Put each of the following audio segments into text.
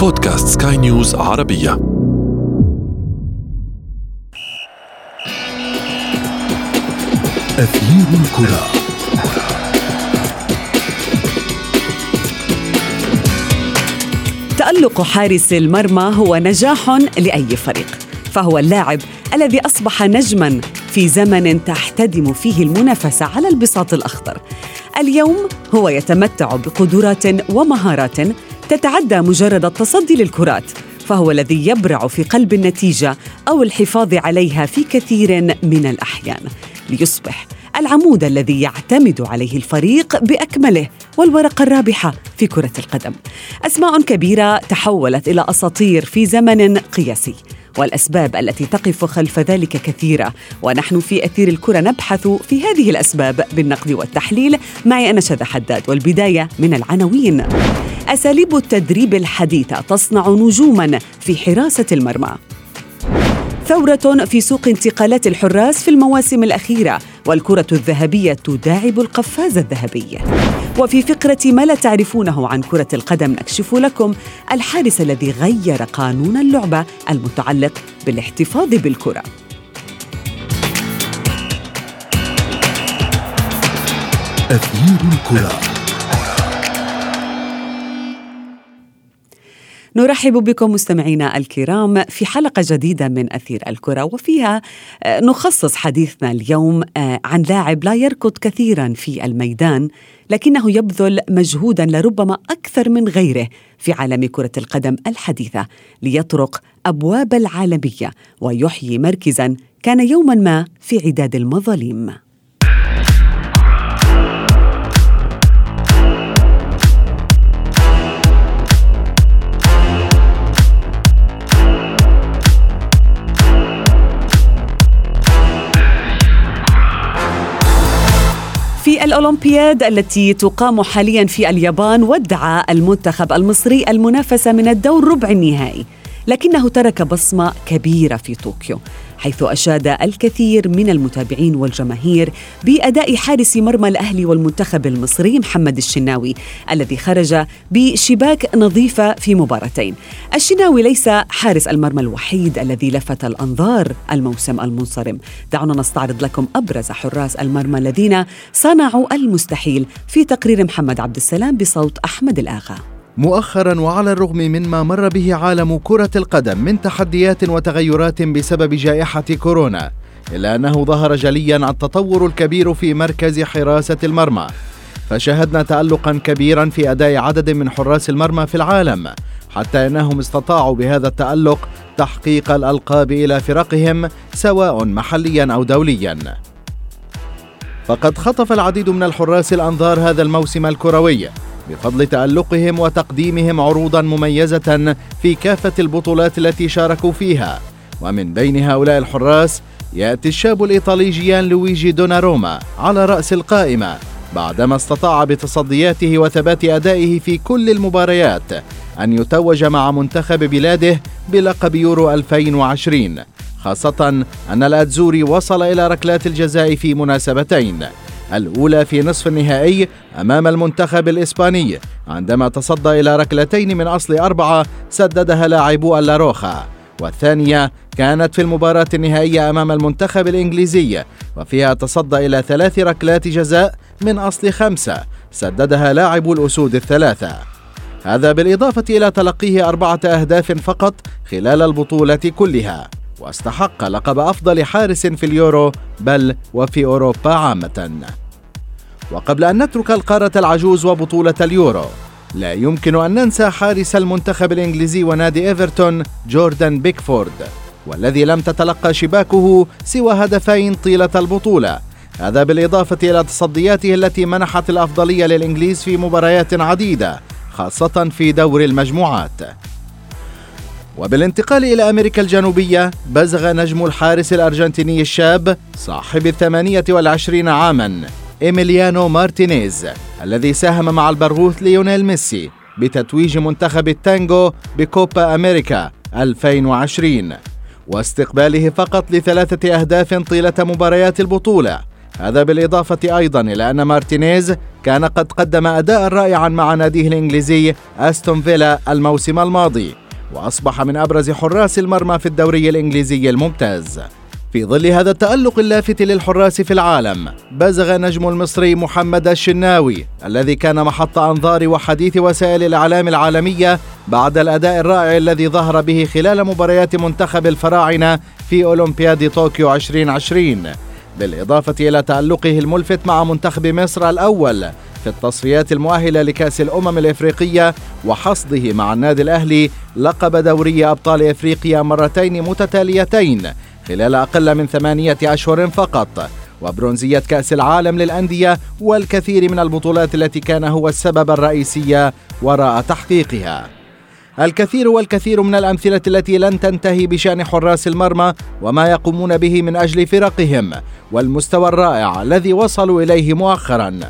بودكاست سكاي نيوز عربية. أثير الكرة. تألق حارس المرمى هو نجاح لأي فريق فهو اللاعب الذي أصبح نجما في زمن تحتدم فيه المنافسة على البساط الأخضر. اليوم هو يتمتع بقدرات ومهارات تتعدى مجرد التصدي للكرات فهو الذي يبرع في قلب النتيجة أو الحفاظ عليها في كثير من الأحيان ليصبح العمود الذي يعتمد عليه الفريق بأكمله والورقة الرابحة في كرة القدم. أسماء كبيرة تحولت إلى أساطير في زمن قياسي. والأسباب التي تقف خلف ذلك كثيرة ونحن في أثير الكرة نبحث في هذه الأسباب بالنقد والتحليل معي أنا شذى حداد والبداية من العناوين أساليب التدريب الحديثة تصنع نجوما في حراسة المرمى. ثورة في سوق انتقالات الحراس في المواسم الأخيرة والكرة الذهبية تداعب القفاز الذهبي. وفي فقرة ما لا تعرفونه عن كرة القدم نكشف لكم الحارس الذي غير قانون اللعبة المتعلق بالاحتفاظ بالكرة. أثير الكرة. نرحب بكم مستمعينا الكرام في حلقة جديدة من أثير الكرة وفيها آه، نخصص حديثنا اليوم آه، عن لاعب لا يركض كثيرا في الميدان لكنه يبذل مجهودا لربما أكثر من غيره في عالم كرة القدم الحديثة ليطرق أبواب العالمية ويحيي مركزا كان يوما ما في عداد المظالم. في الأولمبياد التي تقام حاليا في اليابان ودع المنتخب المصري المنافسة من الدور ربع النهائي لكنه ترك بصمة كبيرة في طوكيو. حيث أشاد الكثير من المتابعين والجماهير بأداء حارس مرمى الأهلي والمنتخب المصري محمد الشناوي الذي خرج بشباك نظيفة في مباراتين. الشناوي ليس حارس المرمى الوحيد الذي لفت الأنظار الموسم المنصرم. دعونا نستعرض لكم أبرز حراس المرمى الذين صنعوا المستحيل في تقرير محمد عبد السلام بصوت أحمد الآغا. مؤخرا وعلى الرغم مما مر به عالم كرة القدم من تحديات وتغيرات بسبب جائحة كورونا إلا أنه ظهر جليا التطور الكبير في مركز حراسة المرمى. فشهدنا تألقا كبيرا في أداء عدد من حراس المرمى في العالم حتى أنهم استطاعوا بهذا التألق تحقيق الألقاب إلى فرقهم سواء محليا أو دوليا. فقد خطف العديد من الحراس الأنظار هذا الموسم الكروي. بفضل تألقهم وتقديمهم عروضا مميزة في كافة البطولات التي شاركوا فيها. ومن بين هؤلاء الحراس يأتي الشاب الإيطالي جيان لويجي دوناروما على رأس القائمة بعدما استطاع بتصدياته وثبات أدائه في كل المباريات أن يتوج مع منتخب بلاده بلقب يورو 2020 خاصة أن الأتزوري وصل إلى ركلات الجزاء في مناسبتين. الأولى في نصف النهائي أمام المنتخب الإسباني عندما تصدى إلى ركلتين من أصل أربعة سددها لاعبو اللاروخا. والثانية كانت في المباراة النهائية أمام المنتخب الإنجليزي وفيها تصدى إلى ثلاث ركلات جزاء من أصل خمسة سددها لاعب الأسود الثلاثة. هذا بالإضافة إلى تلقيه أربعة أهداف فقط خلال البطولة كلها. واستحق لقب أفضل حارس في اليورو بل وفي أوروبا عامة. وقبل أن نترك القارة العجوز وبطولة اليورو لا يمكن أن ننسى حارس المنتخب الإنجليزي ونادي إيفرتون جوردان بيكفورد والذي لم تتلقى شباكه سوى هدفين طيلة البطولة. هذا بالإضافة إلى تصدياته التي منحت الأفضلية للإنجليز في مباريات عديدة خاصة في دور المجموعات. وبالانتقال إلى أمريكا الجنوبية بزغ نجم الحارس الأرجنتيني الشاب صاحب الثمانية والعشرين عاماً. إيميليانو مارتينيز الذي ساهم مع البرغوث ليونيل ميسي بتتويج منتخب التانجو بكوبا أمريكا 2020 واستقباله فقط لثلاثة أهداف طيلة مباريات البطولة. هذا بالإضافة أيضا إلى أن مارتينيز كان قد قدم أداء رائعا مع ناديه الإنجليزي أستون فيلا الموسم الماضي وأصبح من أبرز حراس المرمى في الدوري الإنجليزي الممتاز. في ظل هذا التألق اللافت للحراس في العالم بزغ نجم المصري محمد الشناوي الذي كان محط أنظار وحديث وسائل الإعلام العالمية بعد الأداء الرائع الذي ظهر به خلال مباريات منتخب الفراعنة في أولمبياد طوكيو 2020 بالإضافة إلى تألقه الملفت مع منتخب مصر الأول في التصفيات المؤهلة لكأس الأمم الإفريقية وحصده مع النادي الأهلي لقب دوري أبطال إفريقيا مرتين متتاليتين خلال أقل من ثمانية أشهر فقط. وبرونزية كأس العالم للأندية والكثير من البطولات التي كان هو السبب الرئيسي وراء تحقيقها. الكثير والكثير من الأمثلة التي لن تنتهي بشأن حراس المرمى وما يقومون به من أجل فرقهم والمستوى الرائع الذي وصلوا إليه مؤخرا.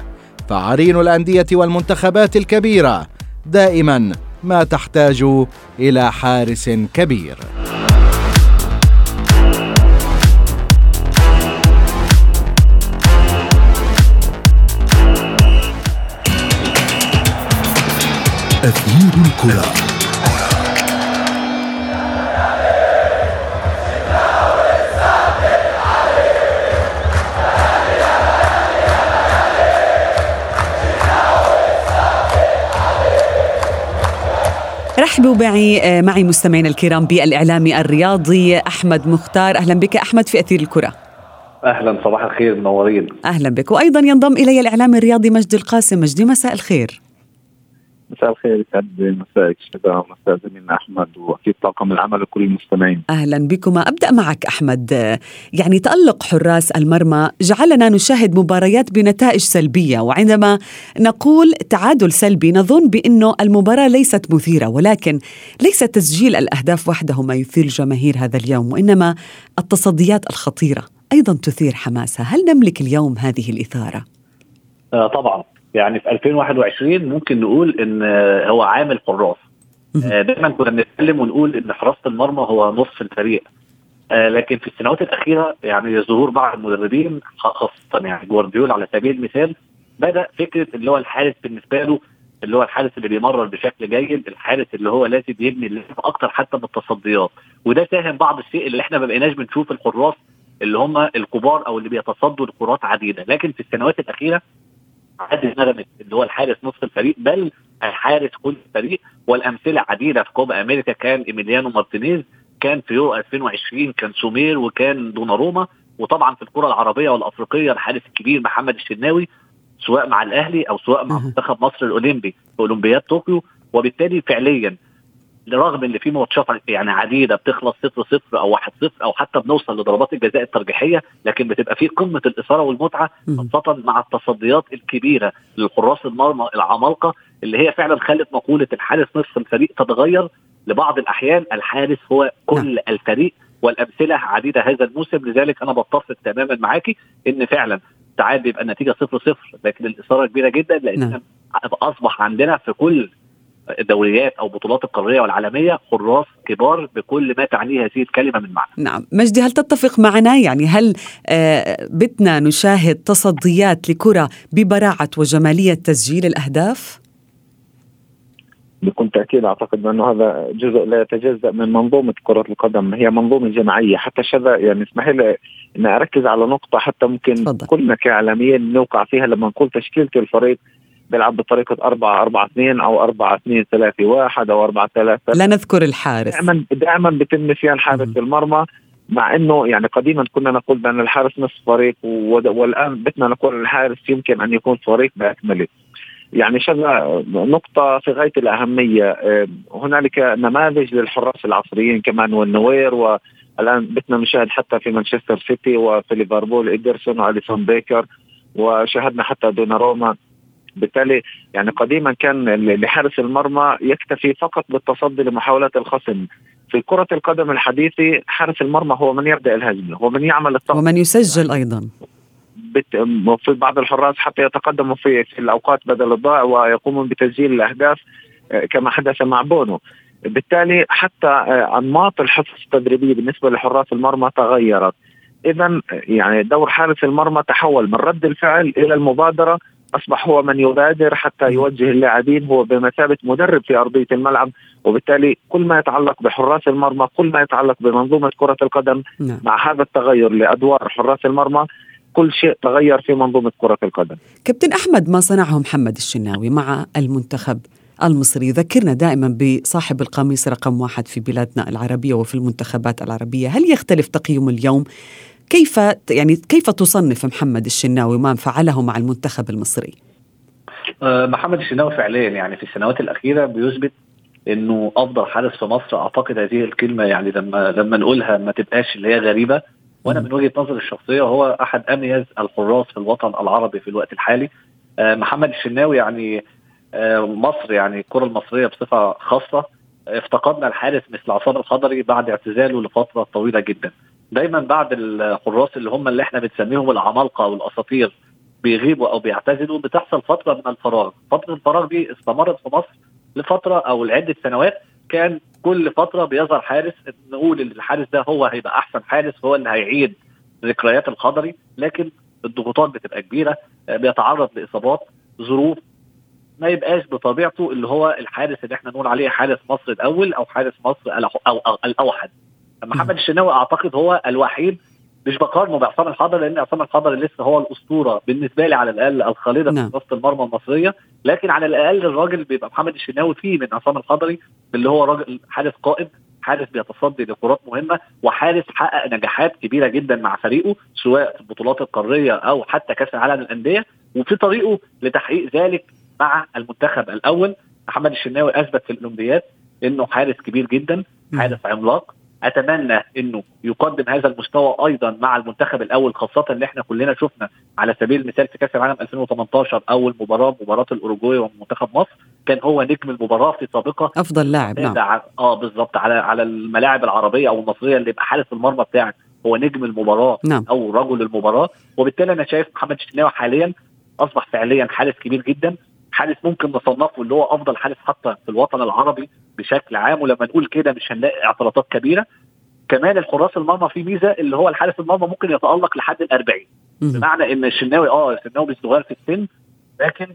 فعرين الأندية والمنتخبات الكبيرة دائما ما تحتاج إلى حارس كبير. أثير الكرة. رحبوا معي آه، معي مستمعينا الكرام بالاعلامي الرياضي أحمد مختار. أهلا بك أحمد في أثير الكرة. أهلا صباح الخير منورين. أهلا بك. وأيضا ينضم إلي الاعلامي الرياضي مجدي القاسم. مجدي مساء الخير. مساء الخير يسعد مساءك شباب ومساء زميلنا أحمد وأكيد طاقم العمل وكل المستمعين. أهلا بكما أبدأ معك أحمد يعني تألق حراس المرمى جعلنا نشاهد مباريات بنتائج سلبية وعندما نقول تعادل سلبي نظن بأنه المباراة ليست مثيرة ولكن ليس تسجيل الأهداف وحده ما يثير جماهير هذا اليوم وإنما التصديات الخطيرة أيضا تثير حماسها، هل نملك اليوم هذه الإثارة؟ آه طبعا يعني في 2021 ممكن نقول إن هو عامل حراس. آه، دايما كنا بنتكلم ونقول إن حراسة المرمى هو نصف الفريق. آه، لكن في السنوات الأخيرة يعني ظهور بعض المدربين خاصة يعني جوارديولا على سبيل المثال بدأ فكرة اللي هو الحارس بالنسبة له اللي هو الحارس اللي بيمرر بشكل جيد الحارس اللي هو لازم يبني اللعب أكتر حتى من التصديات. وده ساهم بعض الشيء اللي إحنا ما بقيناش بنشوف الحراس اللي هم الكبار أو اللي بيتصدوا لكرات عديدة. لكن في السنوات الأخيرة عادة النغمة اللي هو الحارس نصف الفريق بل الحارس كل الفريق. والأمثلة عديدة في كوبا أمريكا كان إيميليانو مارتينيز كان في يورو 2020 كان سومير وكان دوناروما. وطبعا في الكرة العربية والأفريقية الحارس الكبير محمد الشناوي سواء مع الأهلي أو سواء مع منتخب مصر الأولمبي في أولمبياد طوكيو. وبالتالي فعليا رغم إن في ماتشات يعني عديدة بتخلص 0 0 أو 1 0 أو حتى بنوصل لضربات الجزاء الترجيحية لكن بتبقى في قمة الإثارة والمتعة خاصة مع التصديات الكبيرة للحراس المرمى العمالقة اللي هي فعلا خلت مقولة الحارس نصف الفريق تتغير لبعض الأحيان الحارس هو كل نعم. الفريق والأمثلة عديدة هذا الموسم لذلك أنا بتفق تماما معاكي إن فعلا ساعات بيبقى النتيجة 0 0 لكن الإثارة كبيرة جدا لأن نعم. أصبح عندنا في كل الدوريات أو بطولات القارية والعالمية حراس كبار بكل ما تعنيه هذه الكلمة من معنى. نعم، مجدي هل تتفق معنا يعني هل آه بتنا نشاهد تصديات لكرة ببراعة وجمالية تسجيل الأهداف؟ بكل تأكيد أعتقد انه هذا جزء لا يتجزأ من منظومة كرة القدم هي منظومة جماعية حتى شذا يعني اسمح لي اني أركز على نقطة حتى ممكن فضل. كلنا كاعلاميين نوقع فيها لما نقول تشكيلة الفريق بيلعب بطريقة 4 4 2 أو 4 2 3 1 أو 4 3 لا نذكر الحارس. دائما دائما بيتم نسيان حارس المرمى مع إنه يعني قديما كنا نقول بأن الحارس نصف فريق والآن بدنا نقول الحارس يمكن أن يكون فريق بأكمله. يعني شغله نقطة في غاية الأهمية هنالك نماذج للحراس العصريين كمان والنوير والآن بدنا نشاهد حتى في مانشستر سيتي وفي ليفربول إيدرسون وأليسون بيكر وشاهدنا حتى دوناروما. بالتالي يعني قديما كان لحارس المرمى يكتفي فقط بالتصدي لمحاولات الخصم. في كرة القدم الحديثة حارس المرمى هو من يبدأ الهجمة هو من يعمل التغطية ومن يسجل أيضا. في بعض الحراس حتى يتقدموا في, في الأوقات بدل الضائع ويقومون بتسجيل الأهداف آه، كما حدث مع بونو. بالتالي حتى آه، أنماط الحصص التدريبية بالنسبة لحراس المرمى تغيرت. إذا يعني دور حارس المرمى تحول من رد الفعل إلى المبادرة أصبح هو من يبادر حتى يوجه اللاعبين هو بمثابة مدرب في أرضية الملعب وبالتالي كل ما يتعلق بحراس المرمى كل ما يتعلق بمنظومة كرة القدم نعم. مع هذا التغير لأدوار حراس المرمى كل شيء تغير في منظومة كرة القدم. كابتن أحمد ما صنعه محمد الشناوي مع المنتخب المصري يذكرنا دائما بصاحب القميص رقم واحد في بلادنا العربية وفي المنتخبات العربية، هل يختلف تقييم اليوم كيف يعني كيف تصنف محمد الشناوي ما فعله مع المنتخب المصري؟ آه، محمد الشناوي فعليا يعني في السنوات الأخيرة بيثبت إنه أفضل حارس في مصر. أعتقد هذه الكلمة يعني لما لما نقولها ما تبقاش اللي هي غريبة. وأنا من وجهة نظري الشخصية هو أحد أميز الحراس في الوطن العربي في الوقت الحالي. آه، محمد الشناوي يعني آه، مصر يعني الكرة المصرية بصفة خاصة. افتقدنا الحارس مثل عصام الخضري بعد اعتزاله لفترة طويلة جدا. دايما بعد الحراس اللي هم اللي إحنا بنسميهم العمالقة أو الاساطير بيغيبوا أو بيعتزلوا بتحصل فترة من الفراغ، فترة الفراغ دي استمرت في مصر لفترة أو لعدة سنوات. كان كل فترة بيظهر حارس نقول إن الحارس ده هو هيبقى أحسن حارس هو اللي هيعيد ذكريات الخضري لكن الضغوطات بتبقى كبيرة بيتعرض لإصابات ظروف ما يبقاش بطبيعته اللي هو الحارس اللي إحنا نقول عليه حارس مصر الأول أو حارس مصر أو الاوحد محمد الشناوي أعتقد هو الوحيد مش بقارنه بعصام الحضري لأن عصام الحضري لسه هو الأسطورة بالنسبة لي على الأقل الخالدة نعم. في وسط المرمى المصرية. لكن على الأقل الراجل بيبقى محمد الشناوي فيه من عصام الحضري اللي هو راجل حارس قائد حارس بيتصدي لكرات مهمة وحارس حقق نجاحات كبيرة جدا مع فريقه سواء في البطولات القارية أو حتى كأس العالم للأندية. وفي طريقه لتحقيق ذلك مع المنتخب الأول. محمد الشناوي أثبت في الأولمبياد إنه حارس كبير جدا حارس عملاق. أتمنى إنه يقدم هذا المستوى أيضا مع المنتخب الأول خاصة اللي إحنا كلنا شفنا على سبيل المثال في كأس العالم 2018 أول مباراة مباراة الأوروجواي ومنتخب مصر كان هو نجم المباراة في سابقة. أفضل لاعب نعم. آه بالظبط على على الملاعب العربية أو المصرية اللي يبقى حارس المرمى بتاعك هو نجم المباراة نعم. أو رجل المباراة. وبالتالي أنا شايف محمد الشناوي حاليا أصبح فعليا حارس كبير جدا. حارس ممكن نصنفه اللي هو أفضل حارس حتى في الوطن العربي بشكل عام ولما نقول كده مش هنلاقي اعتراضات كبيرة. كمان الحراس المرمى في ميزة اللي هو الحارس المرمى ممكن يتألق لحد ال 40 بمعنى إن الشناوي آه الشناوي صغير في السن لكن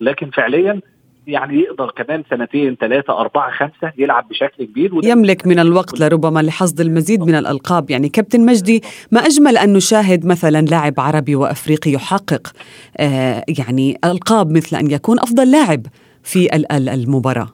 لكن فعليا يعني يقدر كمان سنتين ثلاثة أربعة خمسة يلعب بشكل كبير يملك من الوقت لربما لحصد المزيد من الألقاب. يعني كابتن مجدي ما أجمل أن نشاهد مثلا لاعب عربي وأفريقي يحقق آه يعني ألقاب مثل أن يكون أفضل لاعب في المباراة؟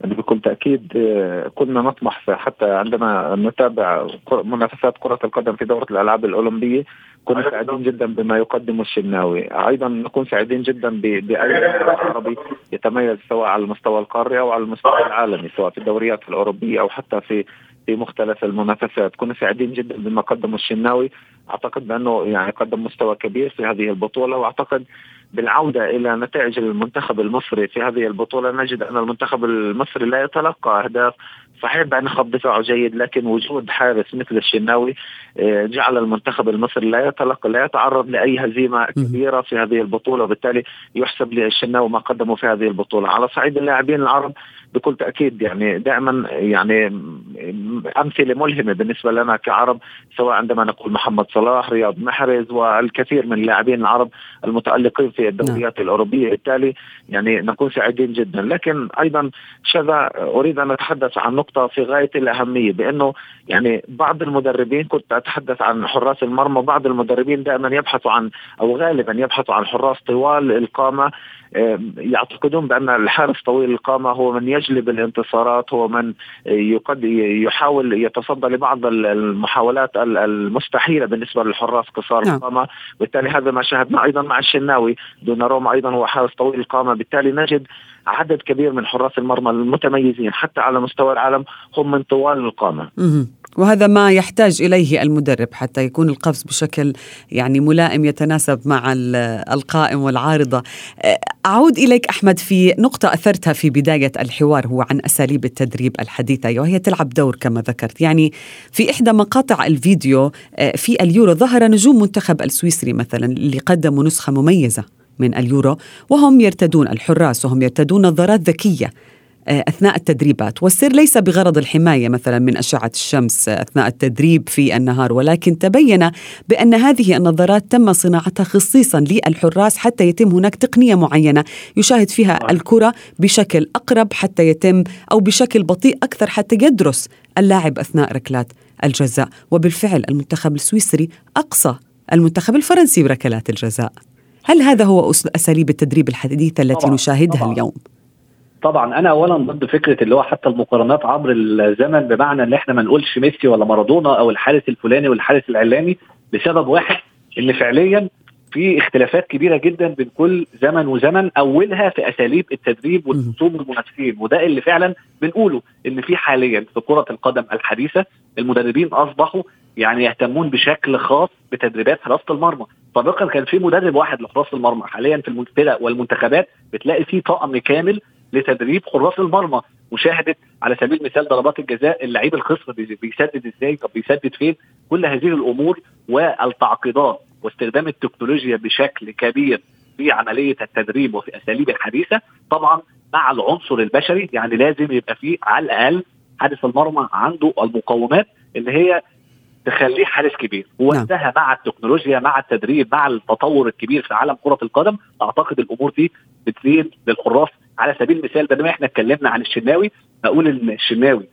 يعني بكل تأكيد آه، كنا نطمح حتى عندما نتابع منافسات كرة القدم في دورة الألعاب الأولمبية كنا سعيدين جدا بما يقدمه الشناوي. أيضا نكون سعيدين جدا بأي عربي يتميز سواء على المستوى القاري أو على المستوى العالمي سواء في الدوريات الأوروبية أو حتى في في مختلف المنافسات. كنا سعيدين جدا بما قدمه الشناوي. أعتقد بأنه يعني قدم مستوى كبير في هذه البطولة وأعتقد بالعودة إلى نتائج المنتخب المصري في هذه البطولة نجد أن المنتخب المصري لا يتلقى أهداف صحيح بأن خط دفاعه جيد لكن وجود حارس مثل الشناوي آه، جعل المنتخب المصري لا يتلقى لا يتعرض لأي هزيمة كبيرة في هذه البطولة وبالتالي يحسب للشناوي ما قدمه في هذه البطولة. على صعيد اللاعبين العرب بكل تأكيد يعني دائما يعني أمثلة ملهمة بالنسبة لنا كعرب سواء عندما نقول محمد صلاح رياض محرز والكثير من اللاعبين العرب المتألقين في الدوريات نعم. الأوروبية. بالتالي يعني نكون سعيدين جدا. لكن أيضا شذا أريد أن أتحدث عن نقطة في غاية الأهمية بأنه يعني بعض المدربين كنت أتحدث عن حراس المرمى بعض المدربين دائما يبحثوا عن أو غالبا يبحثوا عن حراس طوال القامة يعتقدون بأن الحارس طويل القامة هو من يجلب الانتصارات هو من يقد يحاول يتصدى لبعض المحاولات المستحيلة بالنسبة للحراس قصار نعم. القامة بالتالي هذا ما شاهدنا أيضا مع الشناوي دون روما أيضا هو حارس طويل القامة بالتالي نجد عدد كبير من حراس المرمى المتميزين حتى على مستوى العالم هم من طوال القامة. وهذا ما يحتاج إليه المدرب حتى يكون القفز بشكل يعني ملائم يتناسب مع القائم والعارضة. أعود إليك أحمد في نقطة أثرتها في بداية الحوار هو عن أساليب التدريب الحديثة وهي تلعب دور كما ذكرت، يعني في إحدى مقاطع الفيديو في اليورو ظهر نجوم منتخب السويسري مثلا اللي قدموا نسخة مميزة. من اليورو وهم يرتدون الحراس وهم يرتدون نظارات ذكية آه، أثناء التدريبات. والسر ليس بغرض الحماية مثلا من أشعة الشمس أثناء التدريب في النهار ولكن تبين بأن هذه النظارات تم صناعتها خصيصا للحراس حتى يتم هناك تقنية معينة يشاهد فيها الكرة بشكل أقرب حتى يتم أو بشكل بطيء أكثر حتى يدرس اللاعب أثناء ركلات الجزاء. وبالفعل المنتخب السويسري أقصى المنتخب الفرنسي بركلات الجزاء. هل هذا هو أساليب التدريب الحديثة التي طبعاً نشاهدها طبعاً. اليوم؟ طبعا أنا اولا ضد فكرة اللي هو حتى المقارنات عبر الزمن بمعنى إن إحنا ما نقولش ميسي ولا مارادونا أو الحارس الفلاني والحارس العلاني لسبب واحد إن فعليا في اختلافات كبيرة جدا بين كل زمن وزمن أولها في أساليب التدريب والخصوم المنافسين وده اللي فعلا بنقوله إن في حاليا في كرة القدم الحديثة المدربين أصبحوا يعني يهتمون بشكل خاص بتدريبات حراسه المرمى. سابقا كان في مدرب واحد لحراسه المرمى حاليا في الفرق والمنتخبات بتلاقي في طاقم كامل لتدريب حراس المرمى مشاهدة على سبيل المثال ضربات الجزاء اللعيب الخصم بي- بيسدد إزاي طب بيسدد فين؟ كل هذه الأمور والتعقيدات واستخدام التكنولوجيا بشكل كبير في عملية التدريب وفي أساليب الحديثة طبعا مع العنصر البشري يعني لازم يبقى فيه على الأقل حارس المرمى عنده المقومات اللي هي تخليه حارس كبير. وقتها مع التكنولوجيا مع التدريب مع التطور الكبير في عالم كرة القدم أعتقد الأمور دي بتزيد للحراس. على سبيل المثال بدل ما إحنا اتكلمنا عن الشناوي أقول إن الشناوي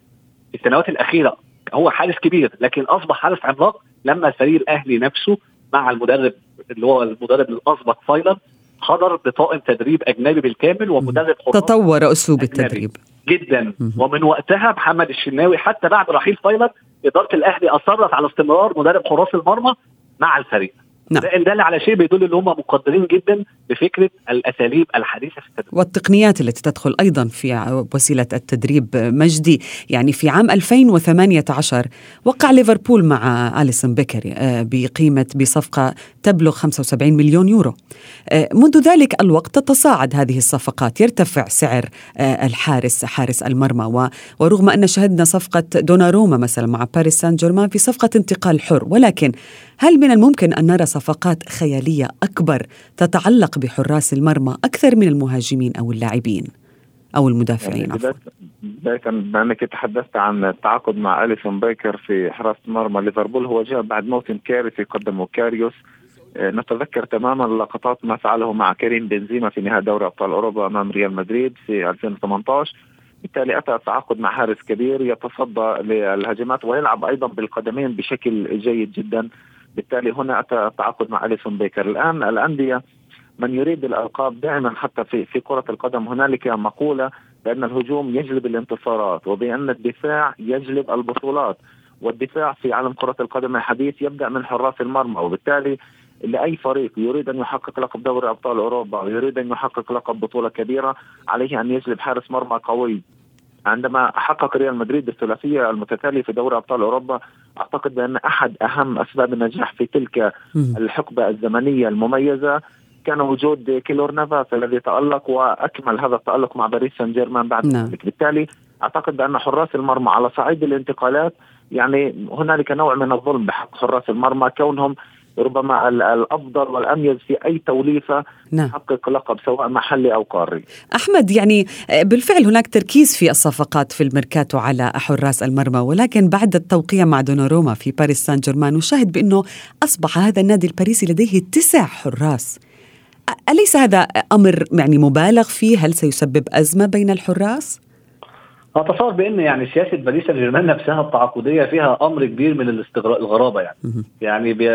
في السنوات الأخيرة هو حارس كبير لكن أصبح حارس عملاق لما الفريق الأهلي نفسه مع المدرب اللي هو المدرب الاسبق فايلر حضر بطاقم تدريب أجنبي بالكامل ومدرب تطور أسلوب. التدريب. جدا. ومن وقتها محمد الشناوي حتى بعد رحيل فايلر إدارة الأهلي أصرت على استمرار مدرب حراس المرمى مع الفريق نعم. ده دل على شيء بيدل إن هم مقدرين جدا بفكرة الأساليب الحديثة في التدريب. والتقنيات التي تدخل أيضا في وسيلة التدريب مجدي. يعني في عام 2018 وقع ليفربول مع أليسون بيكر آه، بقيمة بصفقة تبلغ 75 مليون يورو. آه، منذ ذلك الوقت تتصاعد هذه الصفقات. يرتفع سعر آه، الحارس حارس المرمى. ورغم أن شهدنا صفقة دوناروما مثلا مع باريس سان جيرمان في صفقة انتقال حر ولكن هل من الممكن أن نرى صفقات خيالية أكبر تتعلق بحراس المرمى أكثر من المهاجمين أو اللاعبين أو المدافعين يعني بداية بما أنك تحدثت عن التعاقد مع أليسون بيكر في حراسة مرمى ليفربول هو جاء بعد موسم كارثي قدمه كاريوس آه، نتذكر تماما لقطات ما فعله مع كريم بنزيما في نهائي دوري أبطال أوروبا أمام ريال مدريد في 2018 بالتالي أتى التعاقد مع حارس كبير يتصدى للهجمات ويلعب أيضا بالقدمين بشكل جيد جدا. بالتالي هنا أتى التعاقد مع أليسون بيكر. الآن الأندية من يريد الألقاب دائما حتى في في كرة القدم هنالك مقولة بأن الهجوم يجلب الانتصارات وبأن الدفاع يجلب البطولات. والدفاع في عالم كرة القدم الحديث يبدأ من حراس المرمى وبالتالي لأي فريق يريد أن يحقق لقب دوري أبطال أوروبا ويريد أن يحقق لقب بطولة كبيرة عليه أن يجلب حارس مرمى قوي. عندما حقق ريال مدريد الثلاثية المتتالية في دوري أبطال أوروبا أعتقد بأن أحد أهم أسباب النجاح في تلك مم. الحقبة الزمنية المميزة كان وجود كيلور نافاس الذي تالق وأكمل هذا التألق مع باريس سان جيرمان بعد نعم. ذلك بالتالي أعتقد بأن حراس المرمى على صعيد الانتقالات يعني هنالك نوع من الظلم بحق حراس المرمى كونهم ربما ال- الأفضل والأميز في أي توليفة نعم. تحقق لقب سواء محلي أو قاري. أحمد يعني بالفعل هناك تركيز في الصفقات في الميركاتو على حراس المرمى ولكن بعد التوقيع مع دوناروما في باريس سان جيرمان نشاهد بأنه أصبح هذا النادي الباريسي لديه تسع حراس. أليس هذا أمر يعني مبالغ فيه؟ هل سيسبب أزمة بين الحراس؟ أتصور بأن يعني سياسة باريس سان جيرمان نفسها التعاقدية فيها أمر كبير من الاستغراء الغرابة يعني. يعني بي...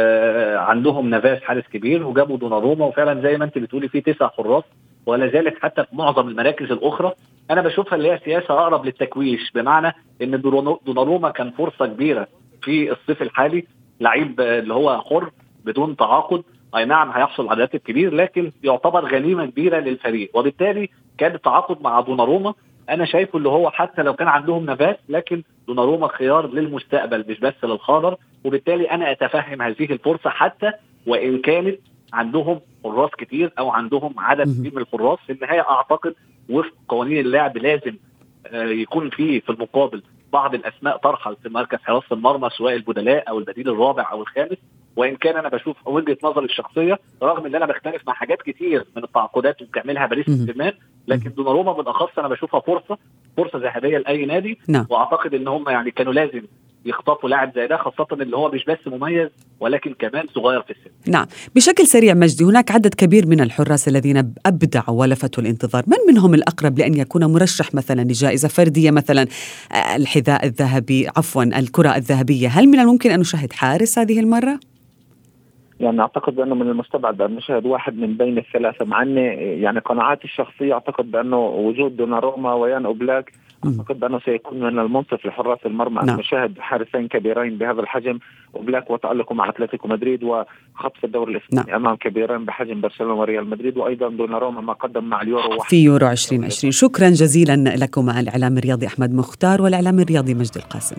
عندهم نافاس حارس كبير وجابوا دوناروما وفعلا زي ما أنت بتقولي في تسع حراس ولا زالت حتى في معظم المراكز الأخرى. أنا بشوفها اللي هي سياسة أقرب للتكويش بمعنى إن دونارو- دوناروما كان فرصة كبيرة في الصيف الحالي لعيب اللي هو حر بدون تعاقد. أي نعم هيحصل على راتب كبير لكن يعتبر غنيمة كبيرة للفريق. وبالتالي كان التعاقد مع دوناروما أنا شايفه اللي هو حتى لو كان عندهم نفاس لكن دوناروما خيار للمستقبل مش بس للحاضر وبالتالي أنا أتفهم هذه الفرصة حتى وإن كانت عندهم حراس كتير أو عندهم عدد. كبير من الحراس في النهاية أعتقد وفق قوانين اللعب لازم آه، يكون في في المقابل بعض الأسماء ترحل في مركز حراسة المرمى سواء البدلاء أو البديل الرابع أو الخامس وإن كان أنا بشوف وجهة نظري الشخصية رغم إن أنا بختلف مع حاجات كتير من التعاقدات اللي بتعملها باريس. سان لكن دوناروما بالاخص أنا بشوفها فرصة فرصة ذهبية لأي نادي نعم. وأعتقد إن هم يعني كانوا لازم يخطفوا لاعب زي ده خاصة اللي هو مش بس مميز ولكن كمان صغير في السن. نعم. بشكل سريع مجدي هناك عدد كبير من الحراس الذين أبدعوا ولفتوا الانتظار. من منهم الأقرب لأن يكون مرشح مثلا لجائزة فردية مثلا؟ آه، الحذاء الذهبي عفوا الكرة الذهبية. هل من الممكن أن نشاهد حارس هذه المرة؟ يعني أعتقد بأنه من المستبعد أن نشاهد واحد من بين الثلاثة مع اني يعني قناعاتي الشخصية أعتقد بأنه وجود دوناروما ويان أوبلاك أعتقد بأنه سيكون من المنصف لحراس المرمى أن نعم. نشاهد حارسين كبيرين بهذا الحجم أوبلاك وتالقه مع أتلتيكو مدريد وخطف الدوري الإسباني نعم. أمام كبيرين بحجم برشلونة وريال مدريد وأيضا دوناروما ما قدم مع اليورو واحد في يورو 2020 شكرا جزيلا لكما الإعلام الرياضي أحمد مختار والإعلام الرياضي مجدي القاسم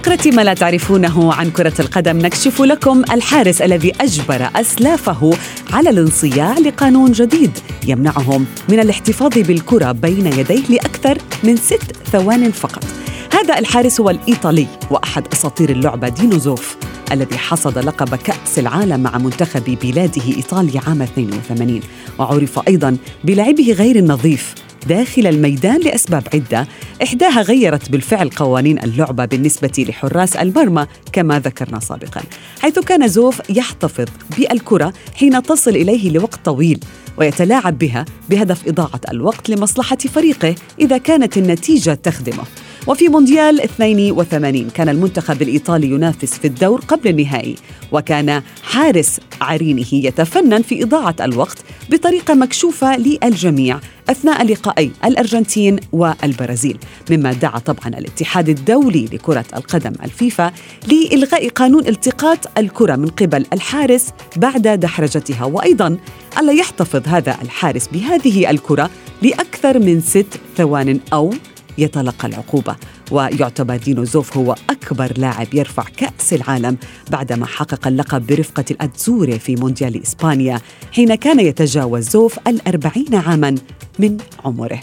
فقرة ما لا تعرفونه عن كرة القدم نكشف لكم الحارس الذي أجبر أسلافه على الانصياع لقانون جديد يمنعهم من الاحتفاظ بالكرة بين يديه لأكثر من ست ثوان فقط. هذا الحارس هو الإيطالي وأحد أساطير اللعبة دينو زوف الذي حصد لقب كأس العالم مع منتخب بلاده إيطاليا عام 82 وعرف أيضا بلعبه غير النظيف داخل الميدان لأسباب عدة. إحداها غيرت بالفعل قوانين اللعبة بالنسبة لحراس المرمى كما ذكرنا سابقا حيث كان زوف يحتفظ بالكرة حين تصل إليه لوقت طويل ويتلاعب بها بهدف إضاعة الوقت لمصلحة فريقه إذا كانت النتيجة تخدمه. وفي مونديال 82 كان المنتخب الإيطالي ينافس في الدور قبل النهائي وكان حارس عرينه يتفنن في إضاعة الوقت بطريقة مكشوفة للجميع أثناء لقائي الأرجنتين والبرازيل. مما دعا طبعا الاتحاد الدولي لكرة القدم الفيفا لإلغاء قانون التقاط الكرة من قبل الحارس بعد دحرجتها. وأيضا ألا يحتفظ هذا الحارس بهذه الكرة لأكثر من ست ثوان أو يتلقى العقوبة. ويعتبر دينو زوف هو أكبر لاعب يرفع كأس العالم بعدما حقق اللقب برفقة الأتزوري في مونديال إسبانيا حين كان يتجاوز زوف الأربعين عاما من عمره.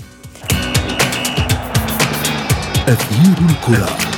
أثير الكرة.